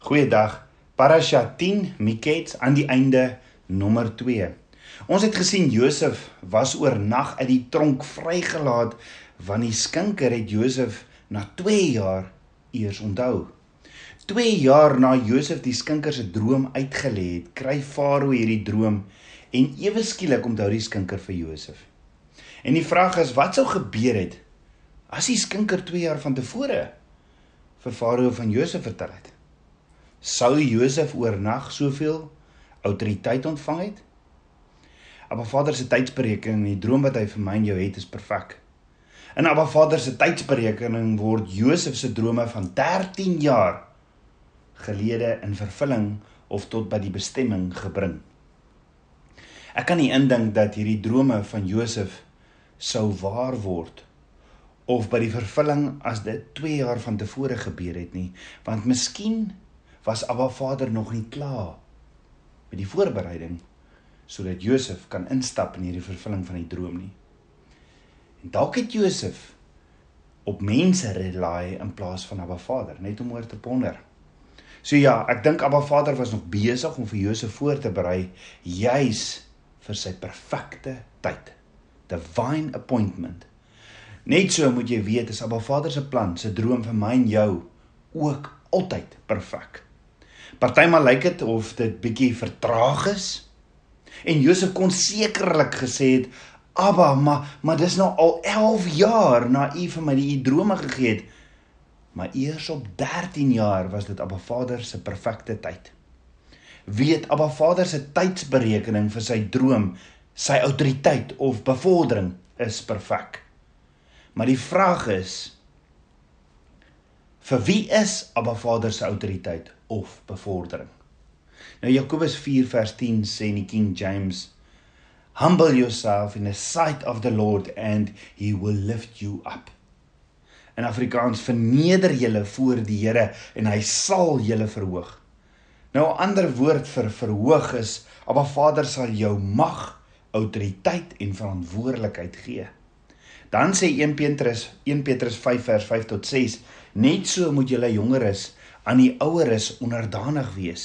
Goeiedag. Parasha 10 Mikets aan die einde nommer 2. Ons het gesien Josef was oornag uit die tronk vrygelaat want die skinker het Josef na 2 jaar eers onthou. 2 jaar na Josef die skinker se droom uitgelê het, kry Farao hierdie droom en ewe skielik onthou die skinker vir Josef. En die vraag is wat sou gebeur het as die skinker 2 jaar van tevore vir Farao van Josef vertel het? Sou Josef oornag soveel autoriteit ontvang het? Abba Vader se tydsberekening, die droom wat hy vir my en jou het, is perfek. In Abba Vader se tydsberekening word Josef se drome van 13 jaar gelede in vervulling of tot by die bestemming gebring. Ek kan nie indink dat hierdie drome van Josef sou waar word of by die vervulling as dit 2 jaar van tevore gebeur het nie, want miskien was Abba Vader nog nie klaar met die voorbereiding sodat Josef kan instap in hierdie vervulling van die droom nie. En dalk het Josef op mense rely in plaas van Abba Vader, net om oor te ponder. So ja, ek dink Abba Vader was nog besig om vir Josef voor te berei juis vir sy perfekte tyd. Divine appointment. Net so moet jy weet is Abba Vader se plan, se droom vir my en jou ook altyd perfek. Partymal lyk dit of dit bietjie vertraag is. En Josef kon sekerlik gesê het: "Abba, maar maar dis nou al 11 jaar na u vir my die drome gegee het." Maar eers op 13 jaar was dit Abba Vader se perfekte tyd. Weet Abba Vader se tydsberekening vir sy droom, sy autoriteit of bevordering is perfek. Maar die vraag is vir wie is Abba Vader se autoriteit? of bevordering. Nou Jakobus 4 vers 10 sê in die King James Humble yourself in the sight of the Lord and he will lift you up. In Afrikaans verneder julle voor die Here en hy sal julle verhoog. Nou 'n ander woord vir verhoog is Abba Vader sal jou mag, autoriteit en verantwoordelikheid gee. Dan sê 1 Petrus 1 Petrus 5 vers 5 tot 6 net so moet julle jongeres aan die oueres onderdanig wees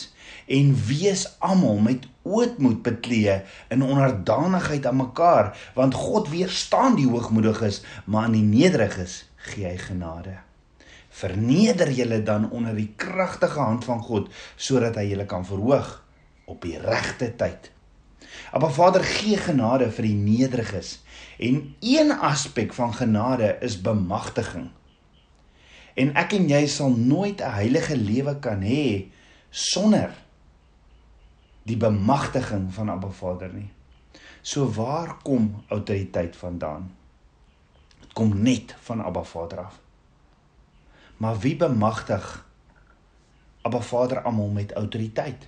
en wees almal met ootmoed beklee in onderdanigheid aan mekaar want God weerstaan die hoogmoediges maar aan die nederiges gee hy genade. Verneder julle dan onder die kragtige hand van God sodat hy julle kan verhoog op die regte tyd Maar Vader gee genade vir die nederiges en een aspek van genade is bemagtiging En ek en jy sal nooit 'n heilige lewe kan hê sonder die bemagtiging van Abba Vader nie. So waar kom autoriteit vandaan? Dit kom net van Abba Vader af. Maar wie bemagtig Abba Vader almal met autoriteit?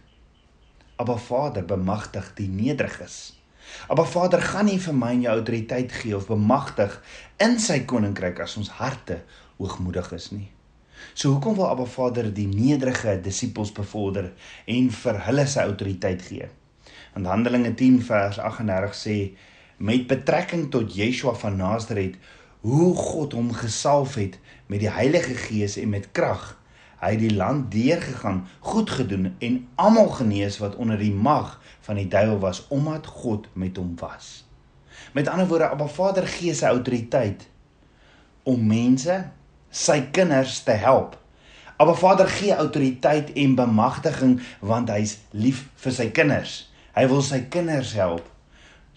Abba Vader bemagtig die nederiges. Abba Vader gaan nie vir my en jou autoriteit gee of bemagtig in sy koninkryk as ons harte hoogmoedig is nie. So hoekom wil Abba Vader die nederige disippels bevorder en vir hulle sy autoriteit gee? In Handelinge 10 vers 38 sê met betrekking tot Yeshua van Nasaret hoe God hom gesalf het met die Heilige Gees en met krag. Hy het die land deurgegaan, goed gedoen en almal genees wat onder die mag van die duiwel was omdat God met hom was. Met ander woorde, Abba Vader gee sy autoriteit om mense sy kinders te help. Maar Vader gee autoriteit en bemagtiging want hy's lief vir sy kinders. Hy wil sy kinders help.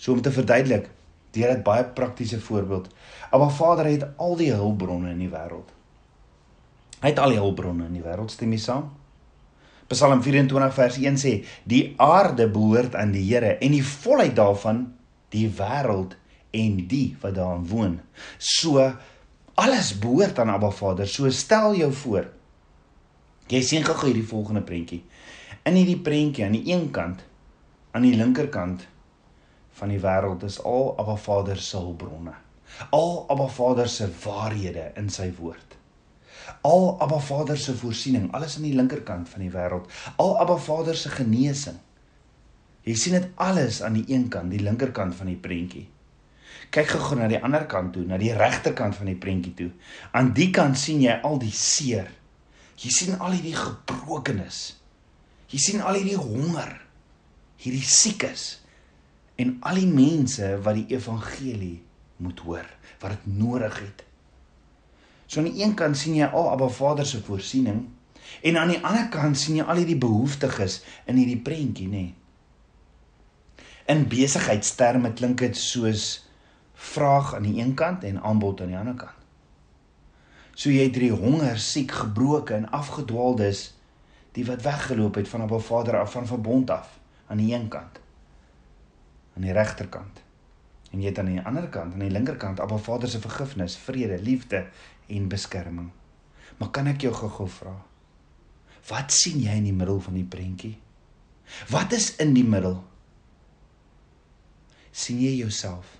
So om te verduidelik, deur 'n baie praktiese voorbeeld. Maar Vader het al die hulpbronne in die wêreld. Hy het al die hulpbronne in die wêreld, stem jy saam? Psalm 24 vers 1 sê: "Die aarde behoort aan die Here en die volheid daarvan die wêreld en die wat daarin woon." So alles behoort aan Abba Vader. So stel jou voor. Jy sien gou hierdie volgende prentjie. In hierdie prentjie aan die een kant, aan die linkerkant van die wêreld is al Abba Vader se hulpbronne. Al Abba Vader se waarhede in sy woord. Al Abba Vader se voorsiening, alles aan die linkerkant van die wêreld. Al Abba Vader se genesing. Jy sien dit alles aan die een kant, die linkerkant van die prentjie. Kyk gou na die ander kant toe, na die regterkant van die prentjie toe. Aan die kant sien jy al die seer. Jy sien al hierdie gebrokenis. Jy sien al hierdie honger, hierdie siekes en al die mense wat die evangelie moet hoor, wat dit nodig het. So aan die een kant sien jy al oh, Abba Vader se voorsiening en aan die ander kant sien jy al hierdie behoeftiges in hierdie prentjie, nê. Nee. In besigheidsterme klink dit soos vraag aan die een kant en aanbod aan die ander kant. So jy het hierdie honger, siek, gebroke en afgedwaaldes die wat weggeloop het van Abba Vader af van verbond af aan die een kant aan die regterkant en jy het aan die ander kant aan die linkerkant Abba Vader se vergifnis, vrede, liefde en beskerming. Maar kan ek jou gou-gou vra? Wat sien jy in die middel van die prentjie? Wat is in die middel? sien jy jouself?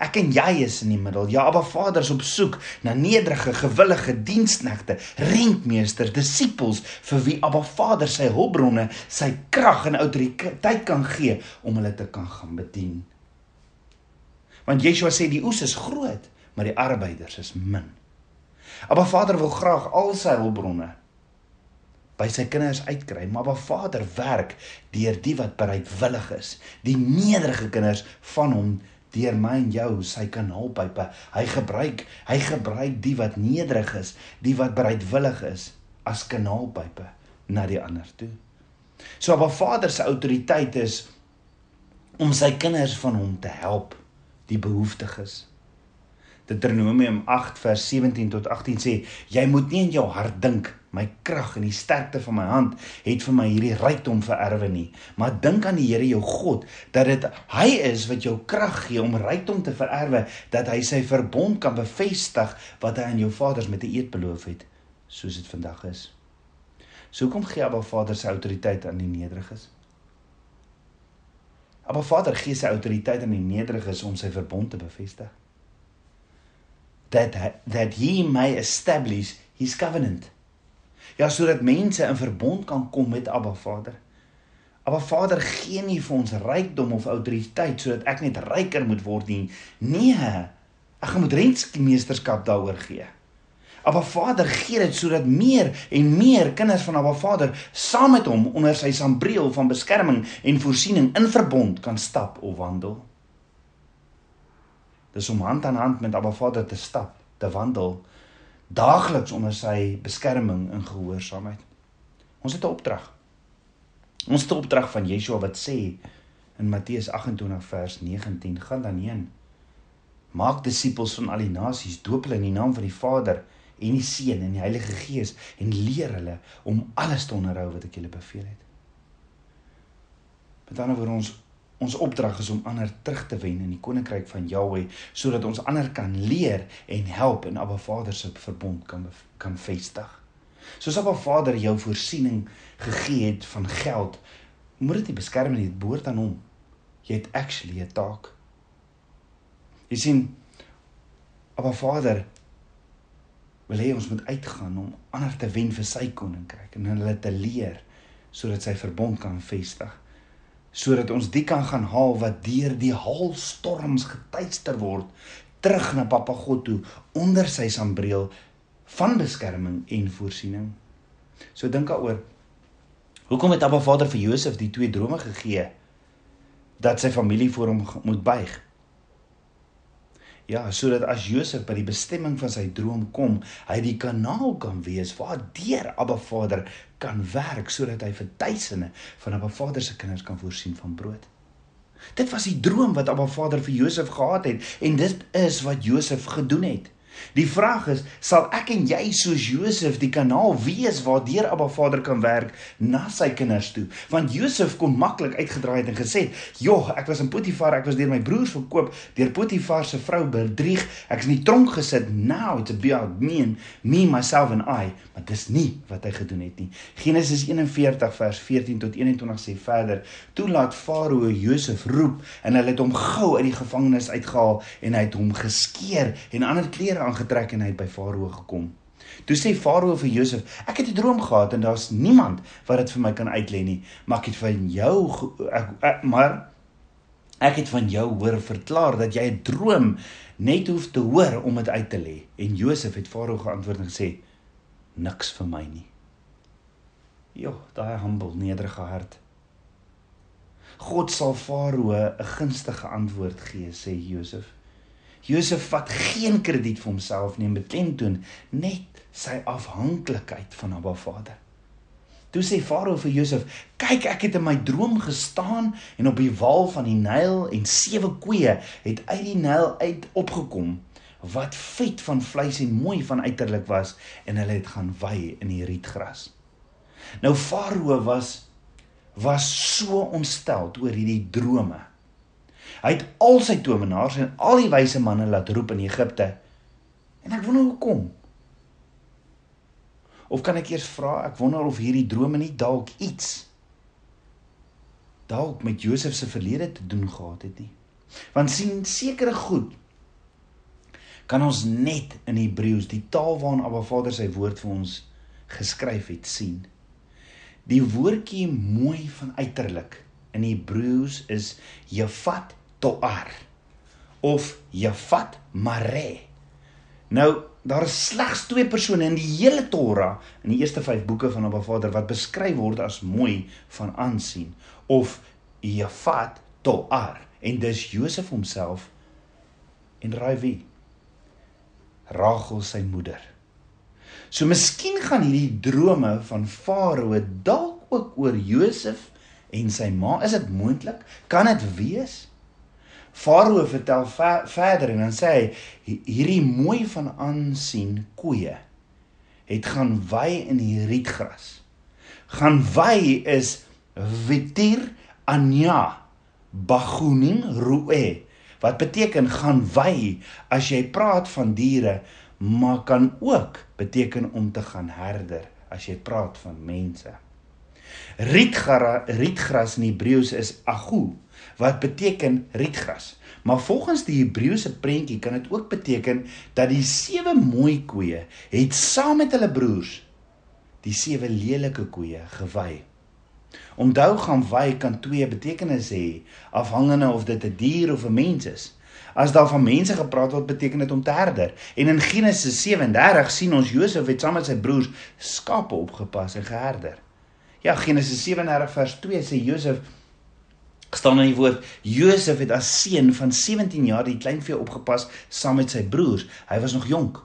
Ek en jy is in die middel. Ja, Abba Vader is op soek na nederige, gewillige diensknegte, rentmeesters, disippels vir wie Abba Vader sy hulpbronne, sy krag en autoriteit kan gee om hulle te kan gaan bedien. Want Yeshua sê die oes is groot, maar die arbeiders is min. Abba Vader wil graag al sy hulpbronne by sy kinders uitkry, maar Abba Vader werk deur die wat bereidwillig is, die nederige kinders van hom deur my en jou sy kanaalpype. Hy gebruik, hy gebruik die wat nederig is, die wat bereidwillig is as kanaalpype na die ander toe. So Abba Vader se autoriteit is om sy kinders van hom te help, die behoeftiges. Deuteronomium 8 vers 17 tot 18 sê: Jy moet nie in jou hart dink my krag en die sterkte van my hand het vir my hierdie rykdom vererwe nie, maar dink aan die Here jou God dat dit hy is wat jou krag gee om rykdom te vererwe, dat hy sy verbond kan bevestig wat hy aan jou vaders met 'n eed beloof het, soos dit vandag is. So kom gee Abba Vader se autoriteit aan die nederiges. Abba Vader gee sy autoriteit aan die nederiges om sy verbond te bevestig that that he may establish his covenant. Ja, sodat mense in verbond kan kom met Abba Vader. Abba Vader gee nie vir ons rykdom of autoriteit sodat ek net ryker moet word nie. Nee. Ek moet rentmeesterskap daaroor gee. Abba Vader gee dit sodat meer en meer kinders van Abba Vader saam met hom onder sy sambreel van beskerming en voorsiening in verbond kan stap of wandel. Dis om hand aan hand met Abba Vader te stap, te wandel daagliks onder sy beskerming en gehoorsaamheid. Ons het 'n opdrag. Ons het 'n opdrag van Yeshua wat sê in Matteus 28 vers 19: "Gaan dan heen. Maak disippels van al die nasies, doop hulle in die naam van die Vader en die Seun en die Heilige Gees en leer hulle om alles te onderhou wat ek julle beveel het." Met ander woorde ons Ons opdrag is om ander terug te wen in die koninkryk van Jahweh sodat ons ander kan leer en help en Abba Vader se verbond kan kan vestig. Soos Abba Vader jou voorsiening gegee het van geld, moet dit nie beskerm nie, dit behoort aan hom. Jy het actually 'n taak. Jy sien Abba Vader wil hê ons moet uitgaan om ander te wen vir sy koninkryk en hulle te leer sodat sy verbond kan vestig sodat ons die kan gaan haal wat deur die haalstorms getuister word terug na Papa God toe onder sy sambreel van beskerming en voorsiening. So dink daaroor. Hoekom het Abba Vader vir Josef die twee drome gegee dat sy familie voor hom moet buig? Ja, sodat as Josef by die bestemming van sy droom kom, hy die kanaal kan wees waar deur Abba Vader kan werk sodat hy vir duisende van Abba Vader se kinders kan voorsien van brood. Dit was die droom wat Abba Vader vir Josef gehad het en dit is wat Josef gedoen het. Die vraag is, sal ek en jy soos Josef die kanaal wees waardeur Abba Vader kan werk na sy kinders toe? Want Josef kon maklik uitgedraai het en gesê, "Joh, ek was in Potifar, ek was deur my broers verkoop, deur Potifar se vrou bedrieg. Ek is in die tronk gesit. Now to be out me and me myself and I." Maar dis nie wat hy gedoen het nie. Genesis 41 vers 14 tot 21 sê verder: "Toe laat Farao Josef roep en hulle het hom gou uit die gevangenis uitgehaal en hy het hom geskeer en ander klere aangetrek en hy het by Farao gekom. Toe sê Farao vir Josef: "Ek het 'n droom gehad en daar's niemand wat dit vir my kan uitlê nie, maar ek het van jou ek, ek, maar ek het van jou hoor verklaar dat jy 'n droom net hoef te hoor om dit uit te lê." En Josef het Farao geantwoord en gesê: niks vir my nie. Jo, daai humble, nederige hart. God sal Farao 'n gunstige antwoord gee, sê Josef. Josef vat geen krediet vir homself nie, beklemtoon net sy afhanklikheid van Abba Vader. Toe sê Farao vir Josef: "Kyk, ek het in my droom gestaan en op die wal van die Nyl en sewe koeie het uit die Nyl uit opgekom wat vet van vleis en mooi van uiterlik was en hulle het gaan wei in die rietgras." Nou Farao was was so ontstel oor hierdie drome. Hy het al sy towenaars en al die wyse manne laat roep in Egipte. En ek wonder hoekom. Of kan ek eers vra, ek wonder of hierdie drome nie dalk iets dalk met Josef se verlede te doen gehad het nie. Want sien sekere goed kan ons net in Hebreëus, die taal waarin Abba Vader sy woord vir ons geskryf het, sien. Die woordjie mooi van uiterlik in Hebreëus is Jafat Toar of Jafat Mare. Nou daar is slegs twee persone in die hele Torah in die eerste 5 boeke van Abba Vader wat beskryf word as mooi van aansien of Jafat Toar en dis Josef homself en Ravi Rachel sy moeder. So miskien gaan hierdie drome van Farao dalk ook oor Josef en sy ma. Is dit moontlik? Kan dit wees? Farao vertel ver, verder en dan sê hy hierdie mooi van aansien koeie het gaan wy in die rietgras. Gaan wy is Vitir Anya Bagunin Rue wat beteken gaan wy as jy praat van diere maar kan ook beteken om te gaan herder as jy praat van mense. Rietgras rietgras in Hebreëus is agu wat beteken rietgras. Maar volgens die Hebreëse prentjie kan dit ook beteken dat die sewe mooi koeie het saam met hulle broers die sewe lelike koeie gewy. Onthou gaan wy kan twee betekenisse hê afhangende of dit 'n dier of 'n mens is. As daar van mense gepraat word, beteken dit om te herder. En in Genesis 37 sien ons Josef het saam met sy broers skape opgepas en geherder. Ja, Genesis 37 vers 2 sê Josef staan in die woord Josef het as seun van 17 jaar die kleinvee opgepas saam met sy broers. Hy was nog jonk.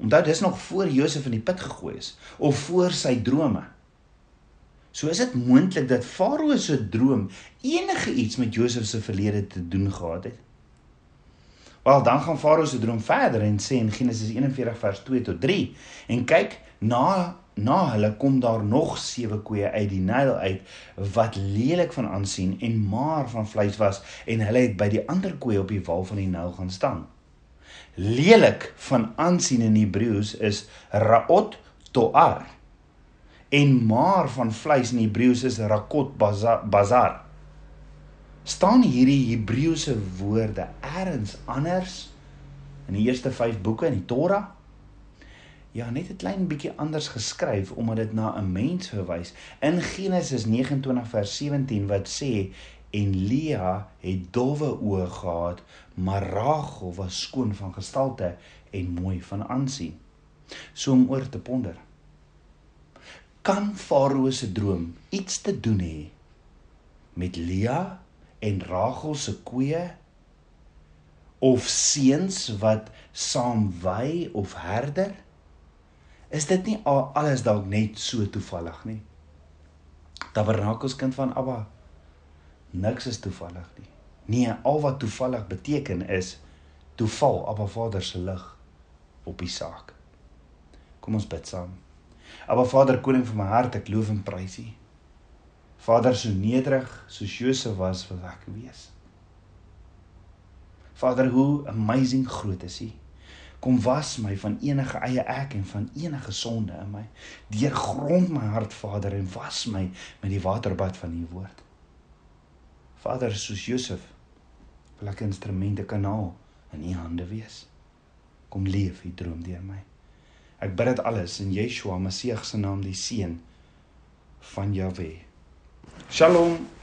Onthou dis nog voor Josef in die put gegooi is of voor sy drome. So is dit moontlik dat Farao se droom enige iets met Josef se verlede te doen gehad het. Wel dan gaan Farao se droom verder en sê in Genesis 41 vers 2 tot 3 en kyk na na hulle kom daar nog sewe koeie uit die Nyl uit wat lelik van aansien en maar van vleis was en hulle het by die ander koeie op die wal van die Nyl gaan staan. Lelik van aansien in Hebreëus is raot toar en maar van vleis in Hebreëus is rakot bazar. Staan hierdie Hebreëse woorde eers anders in die eerste 5 boeke in die Torah? Ja net 'n klein bietjie anders geskryf omdat dit na 'n mens verwys. In Genesis 29 vers 17 wat sê en Lea het dowwe oë gehad, maar Rachel was skoon van gestalte en mooi van aansien. So om oor te ponder. Kan Farao se droom iets te doen hê met Lea en Rachel se koeie of seuns wat saam wy of herder? Is dit nie alles dalk net so toevallig nie. Tabernakels kind van Abba. Niks is toevallig nie. Nee, al wat toevallig beteken is toeval Abba Vader se lig op die saak. Kom ons bid saam. Abba Vader, koning van my hart, ek loof en prys U. Vader, so nederig soos Josef was, wil ek wees. Vader, hoe amazing groot is U. Kom was my van enige eie ek en van enige sonde in my. Deurgrond my hart, Vader, en was my met die waterbad van U woord. Vader, soos Josef, wil ek instrumente kanaal in U hande wees. Kom leef U droom deur my. Ek bid dit alles in Yeshua Messie se naam, die seun van Jahweh. Shalom.